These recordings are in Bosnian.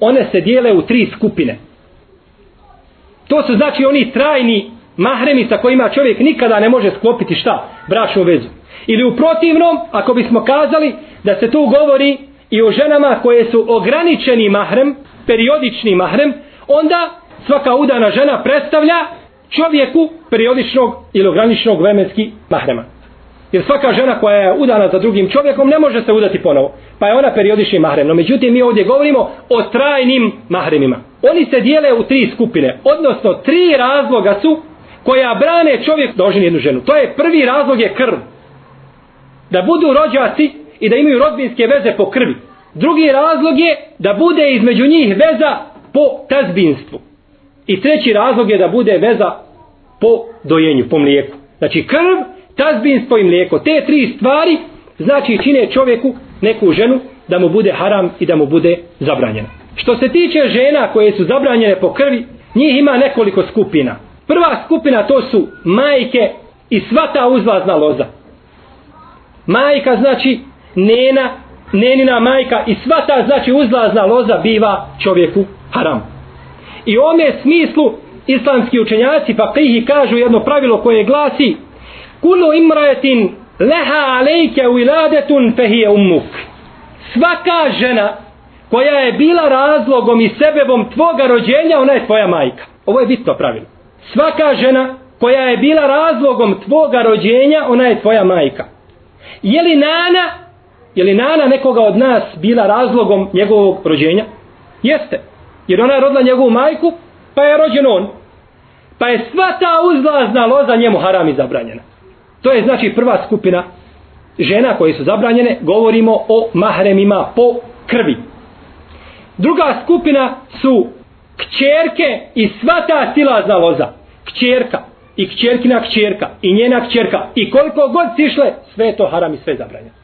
one se dijele u tri skupine. To su znači oni trajni mahremi sa kojima čovjek nikada ne može sklopiti šta? Bračnu vezu. Ili u protivnom, ako bismo kazali da se tu govori i o ženama koje su ograničeni mahrem, periodični mahrem, onda svaka udana žena predstavlja čovjeku periodičnog ili ograničnog vremenski mahrema. Jer svaka žena koja je udana za drugim čovjekom ne može se udati ponovo. Pa je ona periodični mahrem. No međutim mi ovdje govorimo o trajnim mahremima. Oni se dijele u tri skupine. Odnosno tri razloga su koja brane čovjek da oženi jednu ženu. To je prvi razlog je krv. Da budu rođaci i da imaju rodbinske veze po krvi. Drugi razlog je da bude između njih veza po tazbinstvu. I treći razlog je da bude veza po dojenju, po mlijeku. Znači krv, tazbinstvo i mlijeko. Te tri stvari znači čine čovjeku neku ženu da mu bude haram i da mu bude zabranjena. Što se tiče žena koje su zabranjene po krvi, njih ima nekoliko skupina. Prva skupina to su majke i sva ta uzlazna loza. Majka znači nena, nenina majka i sva ta znači uzlazna loza biva čovjeku haram. I u ome smislu islamski učenjaci pa kažu jedno pravilo koje glasi Kulu imrajetin leha alejke wiladetun fehije umuk. Svaka žena koja je bila razlogom i sebebom tvoga rođenja, ona je tvoja majka. Ovo je bitno pravilo. Svaka žena koja je bila razlogom tvoga rođenja, ona je tvoja majka. Je li nana, je li nana nekoga od nas bila razlogom njegovog rođenja? Jeste. Jer ona je rodila njegovu majku, pa je rođen on. Pa je sva ta uzlazna loza njemu haram i zabranjena. To je znači prva skupina žena koje su zabranjene, govorimo o mahremima po krvi. Druga skupina su kćerke i sva ta silazna loza. Kćerka i kćerkina kćerka i njena kćerka i koliko god sišle, sve to haram i sve zabranjeno.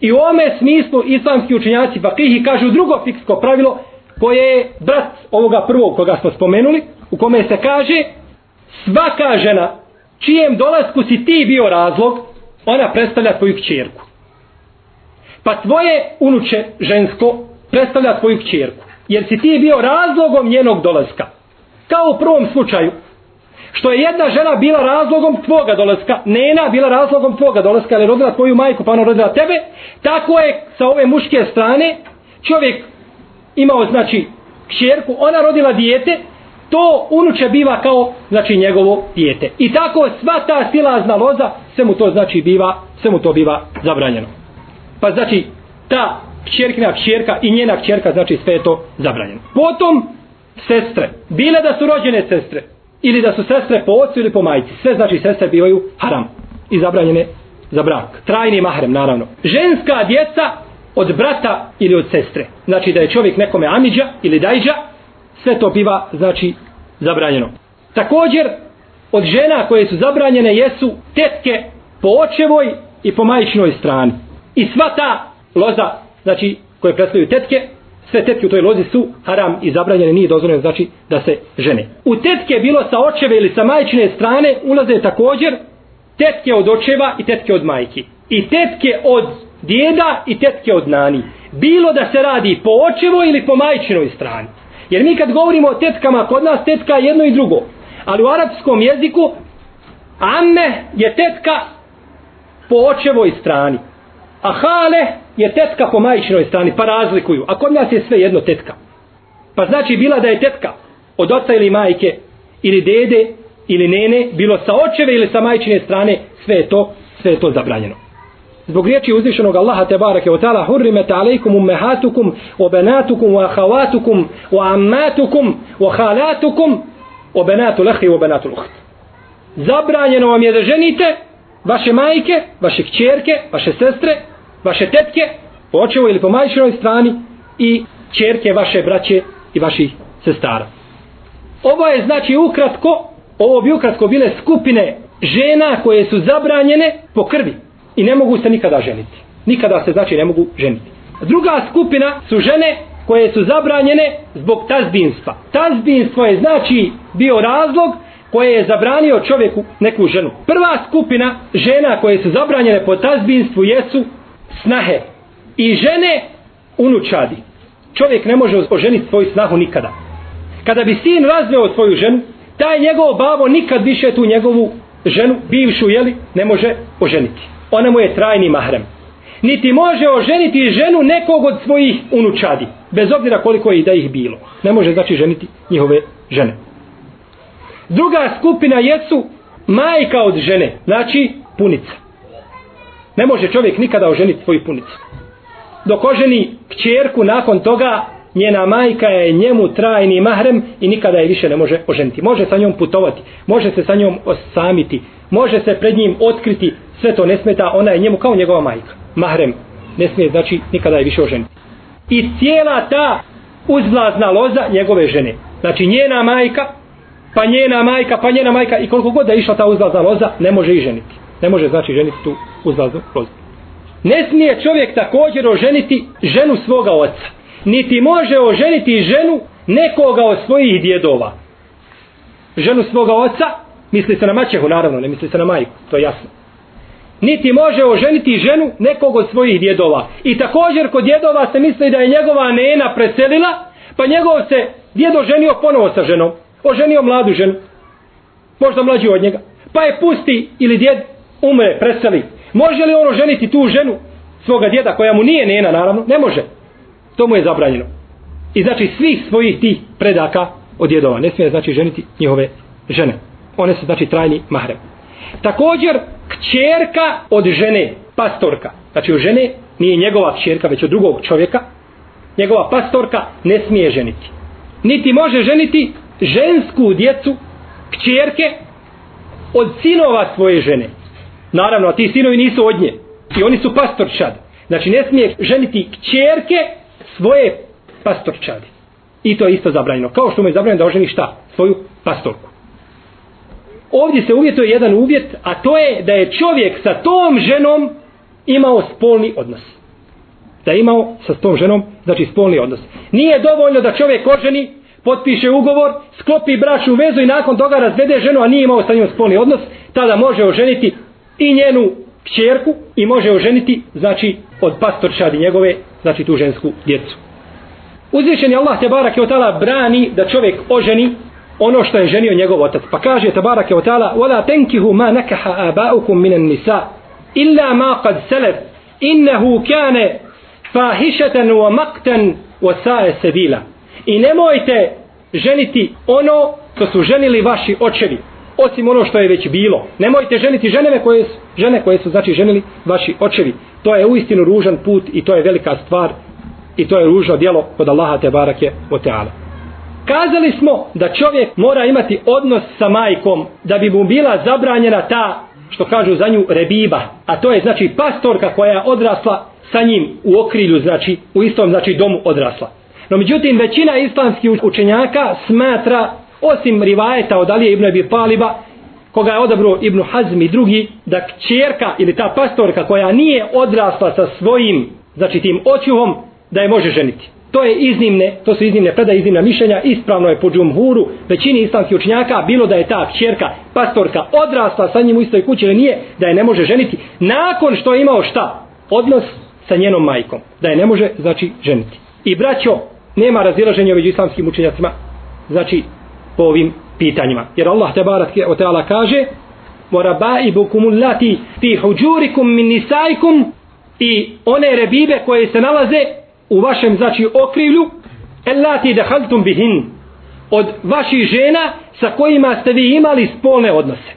I u ome smislu islamski učenjaci Fakihi kažu drugo fiksko pravilo koje je brat ovoga prvog koga smo spomenuli, u kome se kaže svaka žena čijem dolasku si ti bio razlog, ona predstavlja tvoju kćerku. Pa tvoje unuče žensko predstavlja tvoju kćerku. Jer si ti bio razlogom njenog dolaska. Kao u prvom slučaju. Što je jedna žena bila razlogom tvoga dolaska, nena bila razlogom tvoga dolaska, ali rodila tvoju majku, pa ona rodila tebe, tako je sa ove muške strane čovjek imao, znači, kćerku, ona rodila dijete, to unuče biva kao znači njegovo dijete. I tako sva ta silazna loza sve mu to znači biva, sve mu to biva zabranjeno. Pa znači ta kćerkina kćerka i njena kćerka znači sve je to zabranjeno. Potom sestre, bile da su rođene sestre ili da su sestre po ocu ili po majci, sve znači sestre bivaju haram i zabranjene za brak. Trajni mahrem naravno. Ženska djeca od brata ili od sestre. Znači da je čovjek nekome amiđa ili dajđa, sve to biva znači zabranjeno. Također od žena koje su zabranjene jesu tetke po očevoj i po majčinoj strani. I sva ta loza, znači koje predstavljaju tetke, sve tetke u toj lozi su haram i zabranjene, nije dozvoljeno znači da se žene. U tetke bilo sa očeve ili sa majčine strane ulaze također tetke od očeva i tetke od majki. I tetke od djeda i tetke od nani. Bilo da se radi po očevoj ili po majčinoj strani. Jer mi kad govorimo o tetkama, kod nas tetka je jedno i drugo. Ali u arapskom jeziku amme je tetka po očevoj strani. A hale je tetka po majčinoj strani, pa razlikuju. A kod nas je sve jedno tetka. Pa znači bila da je tetka od oca ili majke, ili dede, ili nene, bilo sa očeve ili sa majčine strane, sve je to, sve je to zabranjeno zbog riječi uzvišenog Allaha te barake o ta'ala hurrimet alejkum ummehatukum o benatukum o ahavatukum o ammatukum o halatukum o benatu lehi o benatu luht zabranjeno vam je da ženite vaše majke, vaše kćerke, vaše sestre, vaše tetke po očevoj ili po majčinoj strani i kćerke vaše braće i vaših sestara. Ovo je znači ukratko ovo bi ukratko bile skupine žena koje su zabranjene po krvi i ne mogu se nikada ženiti. Nikada se znači ne mogu ženiti. Druga skupina su žene koje su zabranjene zbog tazbinstva. Tazbinstvo je znači bio razlog koje je zabranio čovjeku neku ženu. Prva skupina žena koje su zabranjene po tazbinstvu jesu snahe i žene unučadi. čovjek ne može oženiti svoju snahu nikada. Kada bi sin razveo svoju ženu, taj njegov babo nikad više tu njegovu ženu, bivšu, jeli, ne može oženiti. Ona mu je trajni mahrem. Niti može oženiti ženu nekog od svojih unučadi, bez obzira koliko je i da ih bilo. Ne može znači ženiti njihove žene. Druga skupina jesu majka od žene, znači punica. Ne može čovjek nikada oženiti svoju punicu. Dok oženi kćerku nakon toga, njena majka je njemu trajni mahrem i nikada je više ne može oženiti. Može sa njom putovati, može se sa njom osamiti, može se pred njim otkriti, sve to ne smeta, ona je njemu kao njegova majka. Mahrem ne smije, znači nikada je više ožen. I cijela ta uzlazna loza njegove žene. Znači njena majka, pa njena majka, pa njena majka i koliko god da je išla ta uzlazna loza, ne može i ženiti. Ne može znači ženiti tu uzlaznu lozu. Ne smije čovjek također oženiti ženu svoga oca. Niti može oženiti ženu nekoga od svojih djedova. Ženu svoga oca, misli se na maćehu naravno, ne misli se na majku, to je jasno. Niti može oženiti ženu nekog od svojih djedova. I također kod djedova se misli da je njegova nena preselila, pa njegov se djedo ženio ponovo sa ženom. Oženio mladu ženu. Možda mlađu od njega. Pa je pusti ili djed umre, preseli. Može li on oženiti tu ženu svoga djeda koja mu nije nena naravno? Ne može. To mu je zabranjeno. I znači svih svojih tih predaka od djedova. Ne smije znači ženiti njihove žene. One su znači trajni mahrem. Također kćerka od žene, pastorka. Znači od žene nije njegova kćerka već od drugog čovjeka. Njegova pastorka ne smije ženiti. Niti može ženiti žensku djecu, kćerke od sinova svoje žene. Naravno, a ti sinovi nisu od nje. I oni su pastorčad. Znači, ne smije ženiti kćerke svoje pastorčade. I to je isto zabranjeno. Kao što mu je zabranjeno da oženi šta? Svoju pastorku. Ovdje se uvjetuje jedan uvjet, a to je da je čovjek sa tom ženom imao spolni odnos. Da je imao sa tom ženom, znači spolni odnos. Nije dovoljno da čovjek oženi, potpiše ugovor, sklopi bračnu vezu i nakon toga razvede ženu, a nije imao sa njom spolni odnos, tada može oženiti i njenu kćerku i može oženiti, znači, od pastorčadi njegove, znači tu žensku djecu. Uzvišen je Allah te barak je tala brani da čovjek oženi ono što je ženio njegov otac. Pa kaže te barake od tala وَلَا تَنْكِهُ مَا نَكَحَ آبَاؤُكُمْ مِنَ النِّسَا إِلَّا مَا قَدْ سَلَفْ إِنَّهُ كَانَ فَاهِشَةً وَمَقْتًا وَسَاءَ سَبِيلًا I nemojte ženiti ono što su ženili vaši očevi osim ono što je već bilo. Nemojte ženiti ženeve koje su, žene koje su znači ženili vaši očevi. To je uistinu ružan put i to je velika stvar i to je ružno djelo kod Allaha te barake o teala. Kazali smo da čovjek mora imati odnos sa majkom da bi mu bila zabranjena ta što kažu za nju rebiba, a to je znači pastorka koja je odrasla sa njim u okrilju, znači u istom znači domu odrasla. No međutim većina islamskih učenjaka smatra osim rivajeta od Alije ibn Abi Taliba, koga je odabro Ibn Hazm i drugi, da kćerka ili ta pastorka koja nije odrasla sa svojim, znači tim očuhom, da je može ženiti. To je iznimne, to su iznimne predaje, iznimna mišljenja, ispravno je po džumhuru, većini islamskih učenjaka, bilo da je ta kćerka, pastorka, odrasla sa njim u istoj kući ili nije, da je ne može ženiti, nakon što je imao šta? Odnos sa njenom majkom, da je ne može, znači, ženiti. I braćo, nema razilaženja među islamskim učenjacima, znači, po ovim pitanjima. Jer Allah te barat o teala kaže وَرَبَائِبُكُمُ اللَّتِ فِي حُجُورِكُمْ مِنْ نِسَائِكُمْ i one rebibe koje se nalaze u vašem znači okrivlju elati dehaltum bihin od vaših žena sa kojima ste vi imali spolne odnose.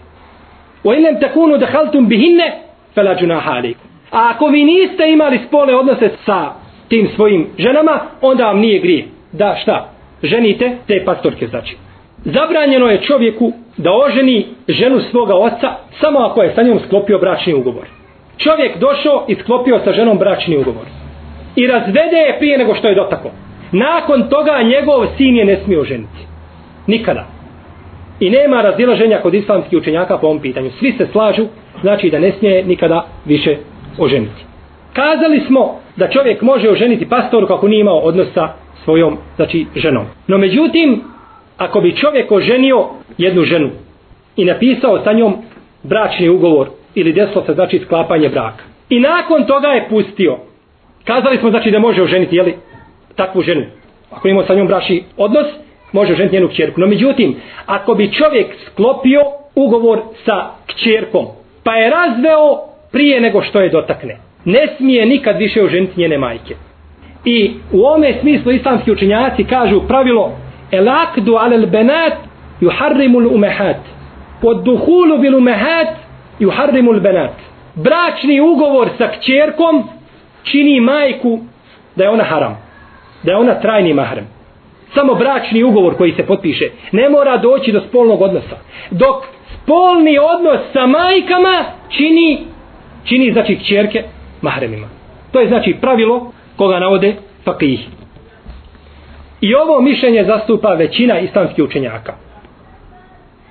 O ilem takunu dehaltum bihinne fela džunahalikum a ako vi niste imali spolne odnose sa tim svojim ženama onda vam nije grije. Da šta? Ženite te pastorke znači. Zabranjeno je čovjeku da oženi ženu svoga oca samo ako je sa njom sklopio bračni ugovor. Čovjek došao i sklopio sa ženom bračni ugovor. I razvede je prije nego što je dotaklo. Nakon toga njegov sin je ne smio ženiti. Nikada. I nema razilaženja kod islamskih učenjaka po ovom pitanju. Svi se slažu, znači da ne smije nikada više oženiti. Kazali smo da čovjek može oženiti pastoru kako nije imao odnosa svojom znači, ženom. No međutim, ako bi čovjek oženio jednu ženu i napisao sa njom bračni ugovor ili desilo se znači sklapanje braka i nakon toga je pustio kazali smo znači da može oženiti jeli, takvu ženu. Ako ima sa njom braši odnos, može oženiti njenu kćerku. No međutim, ako bi čovjek sklopio ugovor sa kćerkom, pa je razveo prije nego što je dotakne, ne smije nikad više oženiti njene majke. I u ome smislu islamski učinjaci kažu pravilo el akdu alel benat juharrimu umehat pod duhulu bil umehat juharrimu benat bračni ugovor sa kćerkom čini majku da je ona haram da je ona trajni mahrem. Samo bračni ugovor koji se potpiše ne mora doći do spolnog odnosa. Dok spolni odnos sa majkama čini čini znači kćerke mahremima. To je znači pravilo koga navode fakih i ovo mišljenje zastupa većina islamskih učenjaka.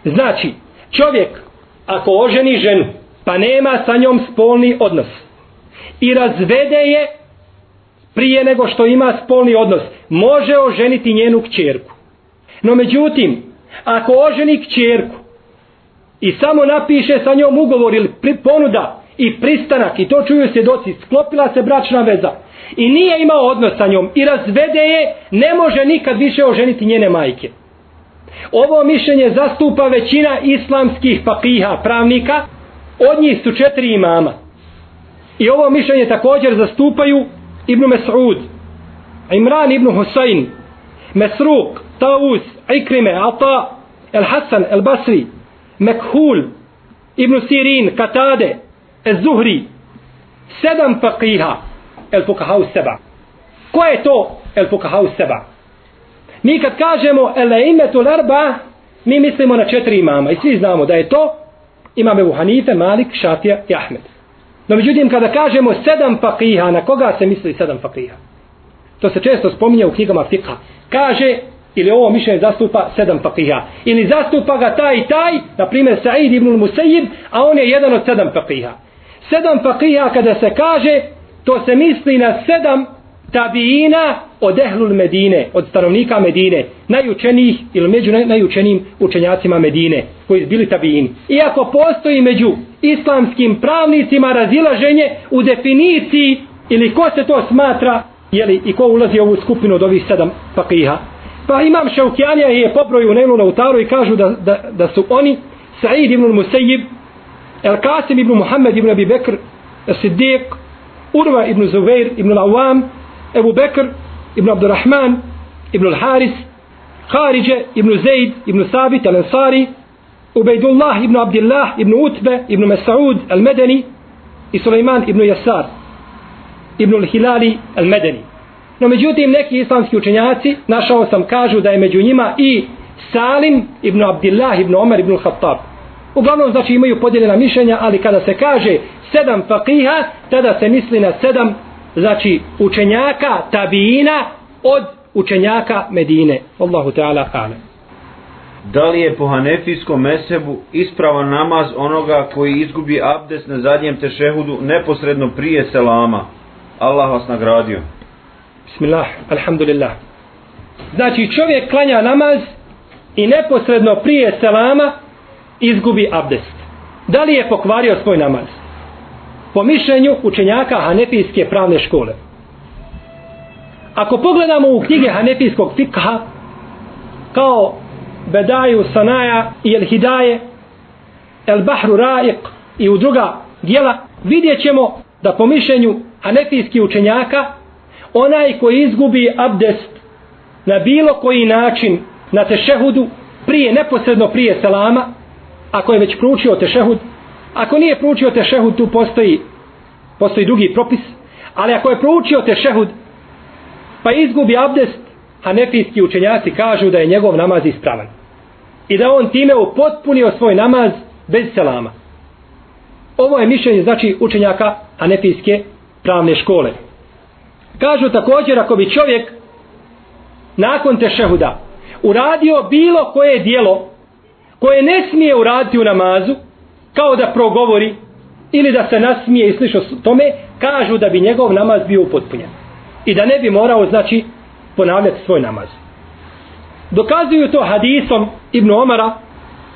Znači čovjek ako oženi ženu pa nema sa njom spolni odnos i razvede je prije nego što ima spolni odnos, može oženiti njenu kćerku. No međutim, ako oženi kćerku i samo napiše sa njom ugovor ili ponuda i pristanak i to čuju svjedoci, doci, sklopila se bračna veza i nije imao odnos sa njom i razvede je, ne može nikad više oženiti njene majke. Ovo mišljenje zastupa većina islamskih papiha, pravnika, od njih su četiri imama. I ovo mišljenje također zastupaju Ibn Mes'ud, Imran ibn Husayn, Mesruk, Tawus, Ikrime, Ata, El Hasan, El Basri, Mekhul, Ibn Sirin, Katade, El Zuhri, sedam faqiha, El Fukahau Seba. Ko je to El Fukahau Seba? Mi kad kažemo El Imetu Larba, mi mislimo na četiri imama i svi znamo da je to imam Ebu Hanife, Malik, Šafija i Ahmed. No međutim, kada kažemo sedam fakiha, na koga se misli sedam fakiha? To se često spominje u knjigama fikha. Kaže, ili ovo mišljenje zastupa sedam fakiha. Ili zastupa ga taj i taj, na primjer Sa'id ibn Musayyib, a on je jedan od sedam fakiha. Sedam fakiha kada se kaže, to se misli na sedam tabijina od ehlul Medine, od stanovnika Medine, najučenijih ili među najučenijim učenjacima Medine, koji su bili tabijini. Iako postoji među islamskim pravnicima razilaženje u definiciji ili ko se to smatra jeli, i ko ulazi u ovu skupinu od ovih sedam fakiha. Pa imam Šaukjanija i je pobroju u Nelu na utaru i kažu da, da, da su oni Sa'id ibn Musayyib, El Qasim ibn Muhammed ibn Abi Bekr, Siddiq, Urva ibn Zubair ibn Al-Awam, Ebu Bekr ibn Abdurrahman ibn Al-Haris, Kharije ibn Zaid ibn Sabit al-Ansari, Ubejdullah ibn Abdillah ibn Utbe ibn Mas'ud al-Medeni i Suleiman ibn Yasar ibn al-Hilali al-Medeni. No međutim neki islamski učenjaci našao sam kažu da je među njima i Salim ibn Abdillah ibn Omer ibn Khattab. Uglavnom znači imaju podijeljena mišljenja, ali kada se kaže sedam faqiha, tada se misli na sedam znači učenjaka tabiina od učenjaka Medine. Allahu Teala alem. Da li je po hanefijskom mesebu ispravan namaz onoga koji izgubi abdes na zadnjem tešehudu neposredno prije selama? Allah vas nagradio. Bismillah, alhamdulillah. Znači čovjek klanja namaz i neposredno prije selama izgubi abdest. Da li je pokvario svoj namaz? po mišljenju učenjaka Hanefijske pravne škole. Ako pogledamo u knjige Hanefijskog fikha, kao Bedaju Sanaja i El Hidaje, El Bahru Raik i u druga dijela, vidjet ćemo da po mišljenju Hanefijskih učenjaka, onaj koji izgubi abdest na bilo koji način na tešehudu, prije, neposredno prije selama, ako je već proučio tešehud, Ako nije proučio tešehud, tu postoji, postoji drugi propis. Ali ako je proučio tešehud, pa izgubi abdest, hanefijski učenjaci kažu da je njegov namaz ispravan. I da on time upotpunio svoj namaz bez selama. Ovo je mišljenje znači učenjaka hanefijske pravne škole. Kažu također ako bi čovjek nakon te šehuda uradio bilo koje dijelo koje ne smije uraditi u namazu, kao da progovori ili da se nasmije i slišo tome, kažu da bi njegov namaz bio upotpunjen. I da ne bi morao, znači, ponavljati svoj namaz. Dokazuju to hadisom Ibn Omara,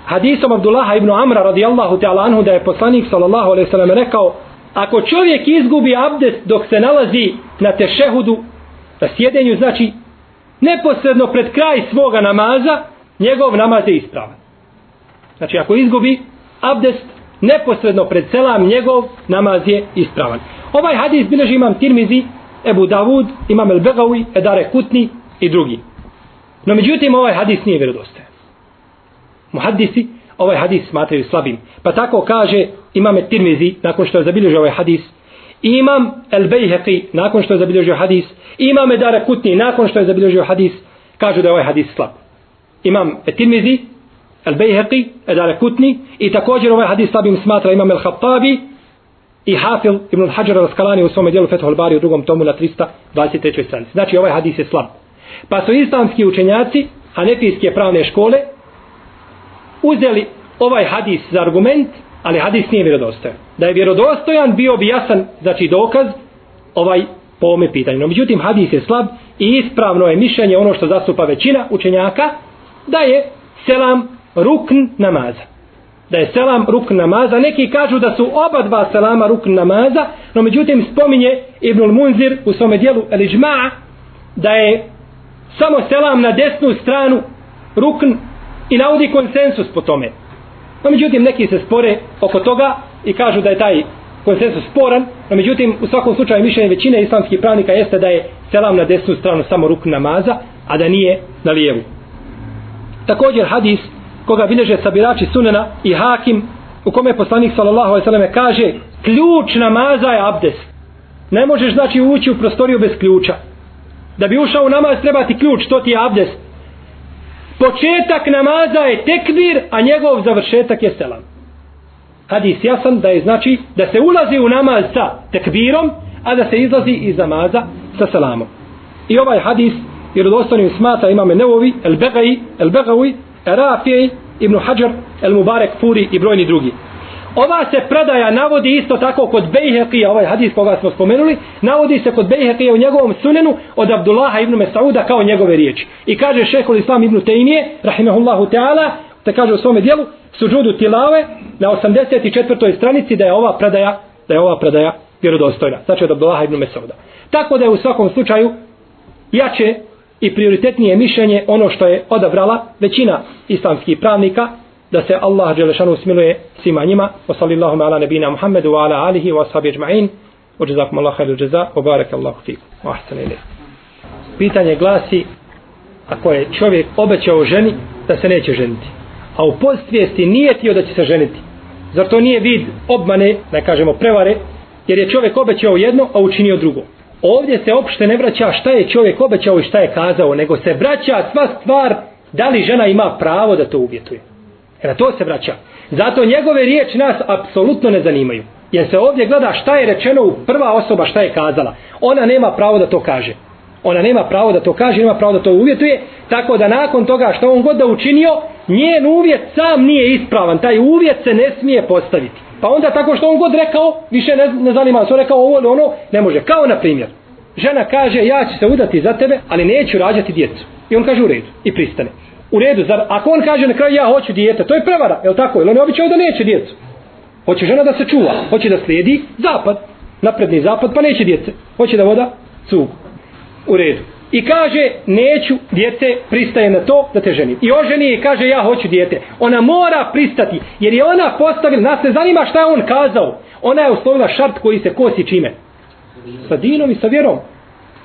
hadisom Abdullaha Ibn Amra radijallahu ta'ala anhu da je poslanik sallallahu alaihi sallam rekao ako čovjek izgubi abdest dok se nalazi na tešehudu Na sjedenju znači neposredno pred kraj svoga namaza, njegov namaz je ispravan. Znači ako izgubi abdest neposredno pred selam, njegov namaz je ispravan. Ovaj hadis bileži imam Tirmizi, Ebu Davud, imam El Begawi, Edare Kutni i drugi. No međutim ovaj hadis nije vjerodostojan. Muhaddisi ovaj hadis smatraju slabim. Pa tako kaže imam Tirmizi, nakon što je zabilježio ovaj hadis, imam El Bejheqi, nakon što je zabilježio hadis, imam Edare Kutni, nakon što je zabilježio hadis, kažu da je ovaj hadis slab. Imam Tirmizi, El Bejheqi, Edare Kutni, i također ovaj hadis slabim smatra imam El Khattabi, i Hafil ibn al-Hajar al-Skalani u svome dijelu Fethul Bari u drugom tomu na 323. stranici. Znači ovaj hadis je slab. Pa su islamski učenjaci, hanefijske pravne škole, uzeli ovaj hadis za argument, ali hadis nije vjerodostojan. Da je vjerodostojan, bio bi jasan, znači dokaz, ovaj po ome pitanju. No, međutim, hadis je slab i ispravno je mišljenje ono što zastupa većina učenjaka, da je selam rukn namaza. Da je selam rukn namaza. Neki kažu da su oba dva selama rukn namaza, no međutim spominje Ibnul Munzir u svome dijelu El da je samo selam na desnu stranu rukn i navodi konsensus po tome. No međutim neki se spore oko toga i kažu da je taj konsensus sporan, no međutim u svakom slučaju mišljenje većine islamskih pravnika jeste da je selam na desnu stranu samo rukn namaza, a da nije na lijevu. Također hadis koga bilježe sabirači sunena i hakim u kome poslanik sallallahu alejhi ve selleme kaže ključ namaza je abdest. Ne možeš znači ući u prostoriju bez ključa. Da bi ušao u namaz treba ti ključ, to ti je abdest. Početak namaza je tekbir, a njegov završetak je selam. Hadis jasan da je znači da se ulazi u namaz sa tekbirom, a da se izlazi iz namaza sa selamom. I ovaj hadis jer vjerodostojnim smata imame Nevovi, El Begaji, El Begavi, Rafij, Ibn Hajar, El Mubarek, Furi i brojni drugi. Ova se predaja navodi isto tako kod Bejheqija, ovaj hadis koga smo spomenuli, navodi se kod Bejheqija u njegovom sunenu od Abdullaha ibn Mesauda kao njegove riječi. I kaže šehol Islam ibn Tejnije, rahimahullahu ta'ala, te kaže u svome dijelu, suđudu tilave na 84. stranici da je ova predaja, da je ova predaja vjerodostojna. Znači od Abdullaha ibn Mesauda. Tako da je u svakom slučaju jače i prioritetnije mišljenje ono što je odabrala većina islamskih pravnika da se Allah Đelešanu smiluje svima njima. Wa sallallahu ala nabina Muhammedu wa ala alihi wa sahabi ajma'in. Wa jazakum Allah khairu jaza wa barak Allahu wa ahsana ilayk pitanje glasi ako je čovjek obećao ženi da se neće ženiti? A u postvijesti nije tio da će se ženiti. Zar to nije vid obmane ne kažemo prevare? Jer je čovjek obećao jedno a učinio drugo ovdje se opšte ne vraća šta je čovjek obećao i šta je kazao, nego se vraća sva stvar da li žena ima pravo da to uvjetuje. E na to se vraća. Zato njegove riječi nas apsolutno ne zanimaju. Jer se ovdje gleda šta je rečeno u prva osoba šta je kazala. Ona nema pravo da to kaže. Ona nema pravo da to kaže, nema pravo da to uvjetuje. Tako da nakon toga što on god da učinio, njen uvjet sam nije ispravan. Taj uvjet se ne smije postaviti. Pa onda tako što on god rekao, više ne, ne zanima se, on rekao ovo ili ono, ne može. Kao na primjer, žena kaže ja ću se udati za tebe, ali neću rađati djecu. I on kaže u redu i pristane. U redu, zar, ako on kaže na kraju ja hoću dijete, to je prevara, je li tako? Jer on je običao da neće djecu? Hoće žena da se čuva, hoće da slijedi zapad, napredni zapad, pa neće djece. Hoće da voda cugu. U redu i kaže neću djete pristaje na to da te ženim. I oženi i kaže ja hoću djete. Ona mora pristati jer je ona postavila, nas ne zanima šta je on kazao. Ona je uslovila šart koji se kosi čime? Sa dinom i sa vjerom.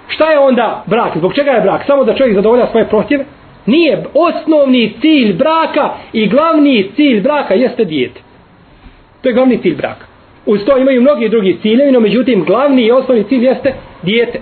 Šta je onda brak? Zbog čega je brak? Samo da čovjek zadovolja svoje prohtjeve? Nije. Osnovni cilj braka i glavni cilj braka jeste dijete. To je glavni cilj braka. Uz to imaju mnogi drugi ciljevi, no međutim glavni i osnovni cilj jeste dijete.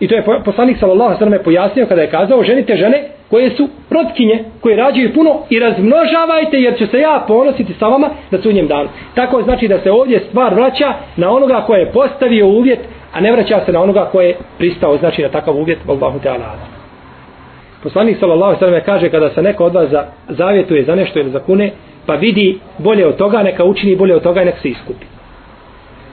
I to je poslanik sallallahu alejhi ve pojasnio kada je kazao ženite žene koje su protkinje, koje rađaju puno i razmnožavajte jer će se ja ponositi sa vama na sunjem danu. Tako znači da se ovdje stvar vraća na onoga koje je postavio uvjet, a ne vraća se na onoga koje je pristao znači na takav uvjet. Allahu te ala. Poslanik sallallahu alejhi ve kaže kada se neko od vas za, zavjetuje za nešto ili za kune, pa vidi bolje od toga, neka učini bolje od toga i neka se iskupi.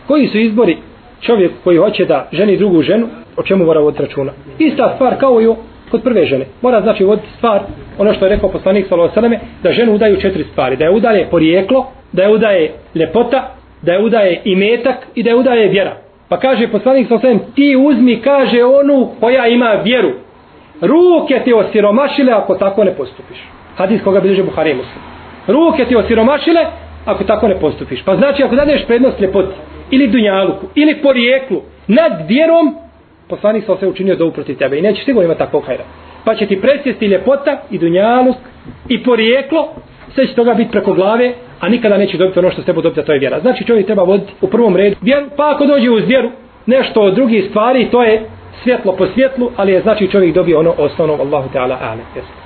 Koji su izbori čovjek koji hoće da ženi drugu ženu, o čemu mora voditi računa. Ista stvar kao i kod prve žene. Mora znači voditi stvar, ono što je rekao poslanik sallallahu da ženu udaju četiri stvari, da je udaje porijeklo, da je udaje ljepota, da je udaje imetak i da je udaje vjera. Pa kaže poslanik sa ti uzmi, kaže onu koja ima vjeru. Ruke ti osiromašile ako tako ne postupiš. Hadis koga bilježe Buhari muslim. Ruke ti osiromašile ako tako ne postupiš. Pa znači ako dadeš prednost ljepoti ili dunjaluku ili porijeklu nad vjerom, poslanik sa se učinio dovu protiv tebe i nećeš sigurno imati takvog hajra. Pa će ti presjesti ljepota i dunjaluk i porijeklo, sve će toga biti preko glave, a nikada neće dobiti ono što se tebe dobiti, a to je vjera. Znači čovjek treba voditi u prvom redu vjeru, pa ako dođe uz vjeru, nešto od drugih stvari, to je svjetlo po svjetlu, ali je znači čovjek dobio ono osnovno, Allahu Teala, ale. Jesu.